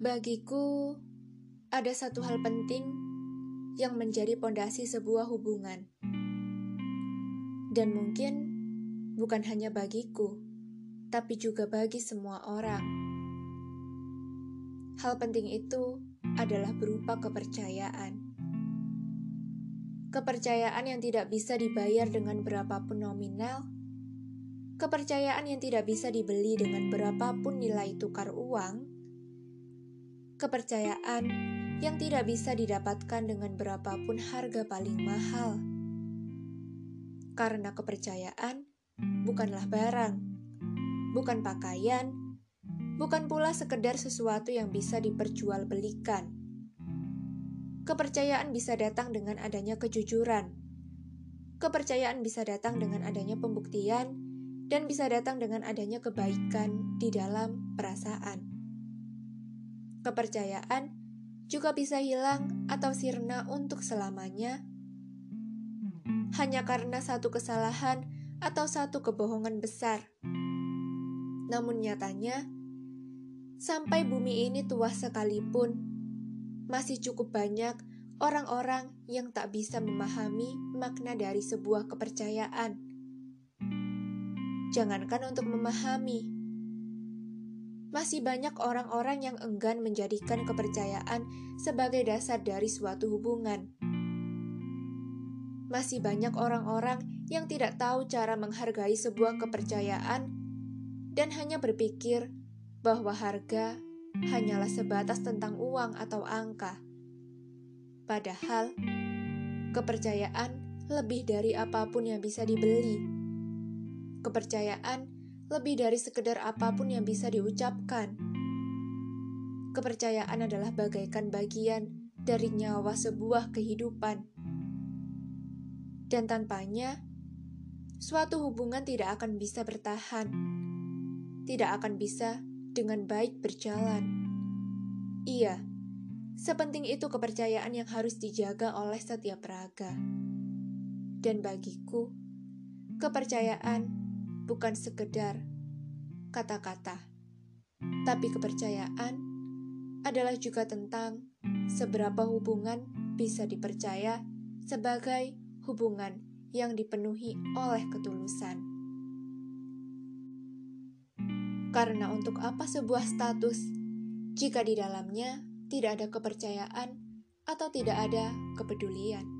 Bagiku, ada satu hal penting yang menjadi pondasi sebuah hubungan, dan mungkin bukan hanya bagiku, tapi juga bagi semua orang. Hal penting itu adalah berupa kepercayaan. Kepercayaan yang tidak bisa dibayar dengan berapapun nominal, kepercayaan yang tidak bisa dibeli dengan berapapun nilai tukar uang, kepercayaan yang tidak bisa didapatkan dengan berapapun harga paling mahal. Karena kepercayaan bukanlah barang, bukan pakaian, bukan pula sekedar sesuatu yang bisa diperjualbelikan. Kepercayaan bisa datang dengan adanya kejujuran. Kepercayaan bisa datang dengan adanya pembuktian dan bisa datang dengan adanya kebaikan di dalam perasaan. Kepercayaan juga bisa hilang atau sirna untuk selamanya hanya karena satu kesalahan atau satu kebohongan besar. Namun nyatanya, Sampai bumi ini tua sekalipun, masih cukup banyak orang-orang yang tak bisa memahami makna dari sebuah kepercayaan. Jangankan untuk memahami, masih banyak orang-orang yang enggan menjadikan kepercayaan sebagai dasar dari suatu hubungan. Masih banyak orang-orang yang tidak tahu cara menghargai sebuah kepercayaan dan hanya berpikir bahwa harga hanyalah sebatas tentang uang atau angka. Padahal, kepercayaan lebih dari apa pun yang bisa dibeli. Kepercayaan lebih dari sekedar apa pun yang bisa diucapkan. Kepercayaan adalah bagaikan bagian dari nyawa sebuah kehidupan. Dan tanpanya, suatu hubungan tidak akan bisa bertahan. Tidak akan bisa dengan baik berjalan. Iya, sepenting itu kepercayaan yang harus dijaga oleh setiap raga. Dan bagiku, kepercayaan bukan sekedar kata-kata, tapi kepercayaan adalah juga tentang seberapa hubungan bisa dipercaya sebagai hubungan yang dipenuhi oleh ketulusan. Karena untuk apa sebuah status jika di dalamnya tidak ada kepercayaan atau tidak ada kepedulian?